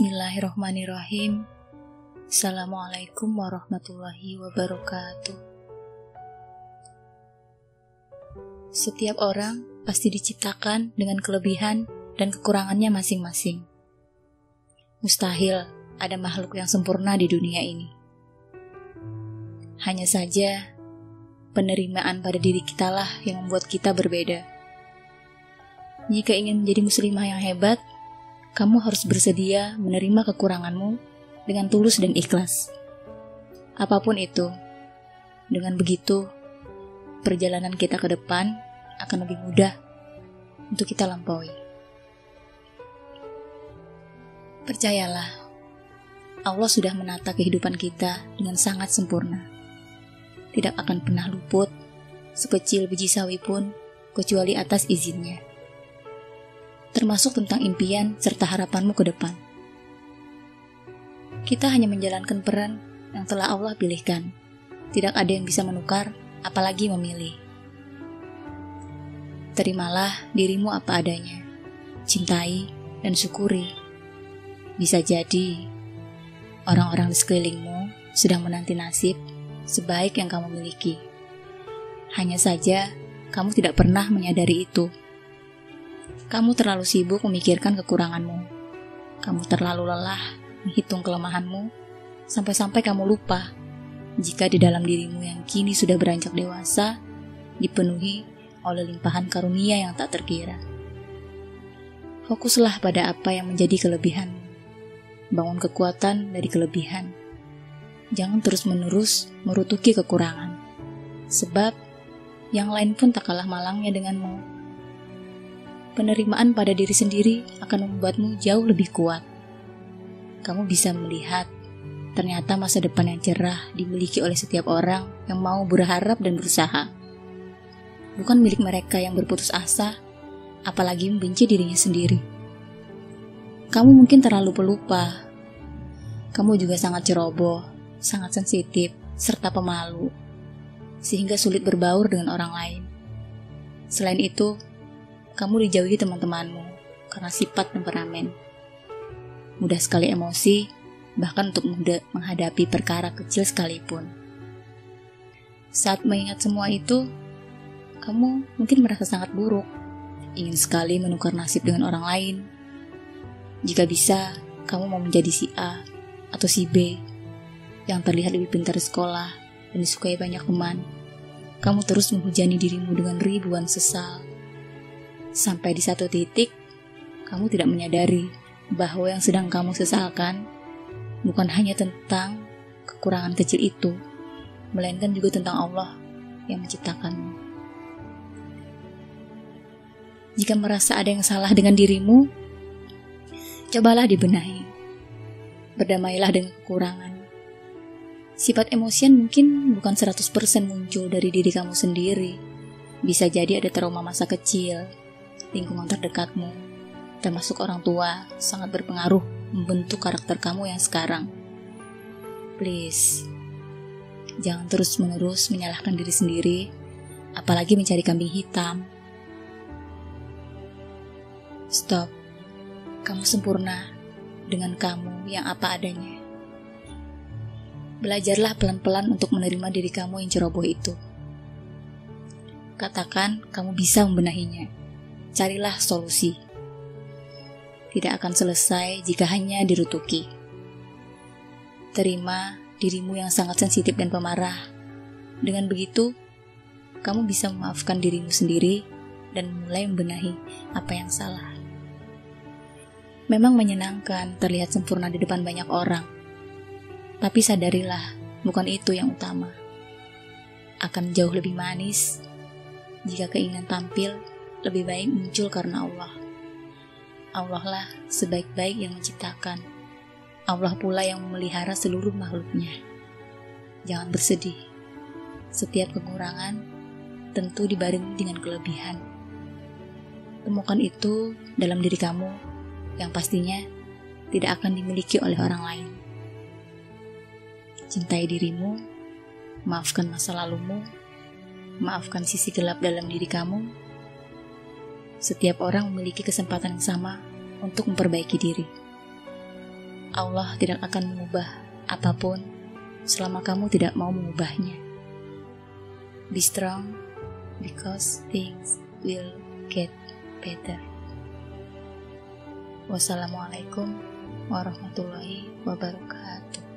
Bismillahirrahmanirrahim. Assalamualaikum warahmatullahi wabarakatuh. Setiap orang pasti diciptakan dengan kelebihan dan kekurangannya masing-masing. Mustahil ada makhluk yang sempurna di dunia ini. Hanya saja, penerimaan pada diri kitalah yang membuat kita berbeda. Jika ingin menjadi muslimah yang hebat, kamu harus bersedia menerima kekuranganmu dengan tulus dan ikhlas. Apa pun itu, dengan begitu, perjalanan kita ke depan akan lebih mudah untuk kita lampaui. Percayalah, Allah sudah menata kehidupan kita dengan sangat sempurna. Tidak akan pernah luput, sekecil biji sawi pun, kecuali atas izinnya termasuk tentang impian serta harapanmu ke depan. Kita hanya menjalankan peran yang telah Allah pilihkan. Tidak ada yang bisa menukar, apalagi memilih. Terimalah dirimu apa adanya, cintai dan syukuri. Bisa jadi orang-orang di sekelilingmu sedang menanti nasib sebaik yang kamu miliki. Hanya saja kamu tidak pernah menyadari itu. Kamu terlalu sibuk memikirkan kekuranganmu. Kamu terlalu lelah menghitung kelemahanmu, sampai-sampai kamu lupa jika di dalam dirimu yang kini sudah beranjak dewasa, dipenuhi oleh limpahan karunia yang tak terkira. Fokuslah pada apa yang menjadi kelebihan. Bangun kekuatan dari kelebihan. Jangan terus-menerus merutuki kekurangan. Sebab yang lain pun tak kalah malangnya denganmu penerimaan pada diri sendiri akan membuatmu jauh lebih kuat. Kamu bisa melihat ternyata masa depan yang cerah dimiliki oleh setiap orang yang mau berharap dan berusaha. Bukan milik mereka yang berputus asa, apalagi membenci dirinya sendiri. Kamu mungkin terlalu pelupa. Kamu juga sangat ceroboh, sangat sensitif, serta pemalu, sehingga sulit berbaur dengan orang lain. Selain itu, kamu dijauhi teman-temanmu karena sifat temperamen. Mudah sekali emosi, bahkan untuk mudah menghadapi perkara kecil sekalipun. Saat mengingat semua itu, kamu mungkin merasa sangat buruk, ingin sekali menukar nasib dengan orang lain. Jika bisa, kamu mau menjadi si A atau si B yang terlihat lebih pintar di sekolah dan disukai banyak teman. Kamu terus menghujani dirimu dengan ribuan sesal Sampai di satu titik, kamu tidak menyadari bahwa yang sedang kamu sesalkan bukan hanya tentang kekurangan kecil itu, melainkan juga tentang Allah yang menciptakanmu. Jika merasa ada yang salah dengan dirimu, cobalah dibenahi. Berdamailah dengan kekurangan. Sifat emosian mungkin bukan 100% muncul dari diri kamu sendiri. Bisa jadi ada trauma masa kecil, lingkungan terdekatmu, termasuk orang tua, sangat berpengaruh membentuk karakter kamu yang sekarang. Please, jangan terus-menerus menyalahkan diri sendiri, apalagi mencari kambing hitam. Stop, kamu sempurna dengan kamu yang apa adanya. Belajarlah pelan-pelan untuk menerima diri kamu yang ceroboh itu. Katakan kamu bisa membenahinya carilah solusi. Tidak akan selesai jika hanya dirutuki. Terima dirimu yang sangat sensitif dan pemarah. Dengan begitu, kamu bisa memaafkan dirimu sendiri dan mulai membenahi apa yang salah. Memang menyenangkan terlihat sempurna di depan banyak orang, tapi sadarilah, bukan itu yang utama. Akan jauh lebih manis jika keinginan tampil lebih baik muncul karena Allah. Allah lah sebaik-baik yang menciptakan. Allah pula yang memelihara seluruh makhluknya. Jangan bersedih. Setiap kekurangan tentu dibarengi dengan kelebihan. Temukan itu dalam diri kamu yang pastinya tidak akan dimiliki oleh orang lain. Cintai dirimu, maafkan masa lalumu, maafkan sisi gelap dalam diri kamu, setiap orang memiliki kesempatan yang sama untuk memperbaiki diri. Allah tidak akan mengubah apa pun selama kamu tidak mau mengubahnya. Be strong because things will get better. Wassalamualaikum warahmatullahi wabarakatuh.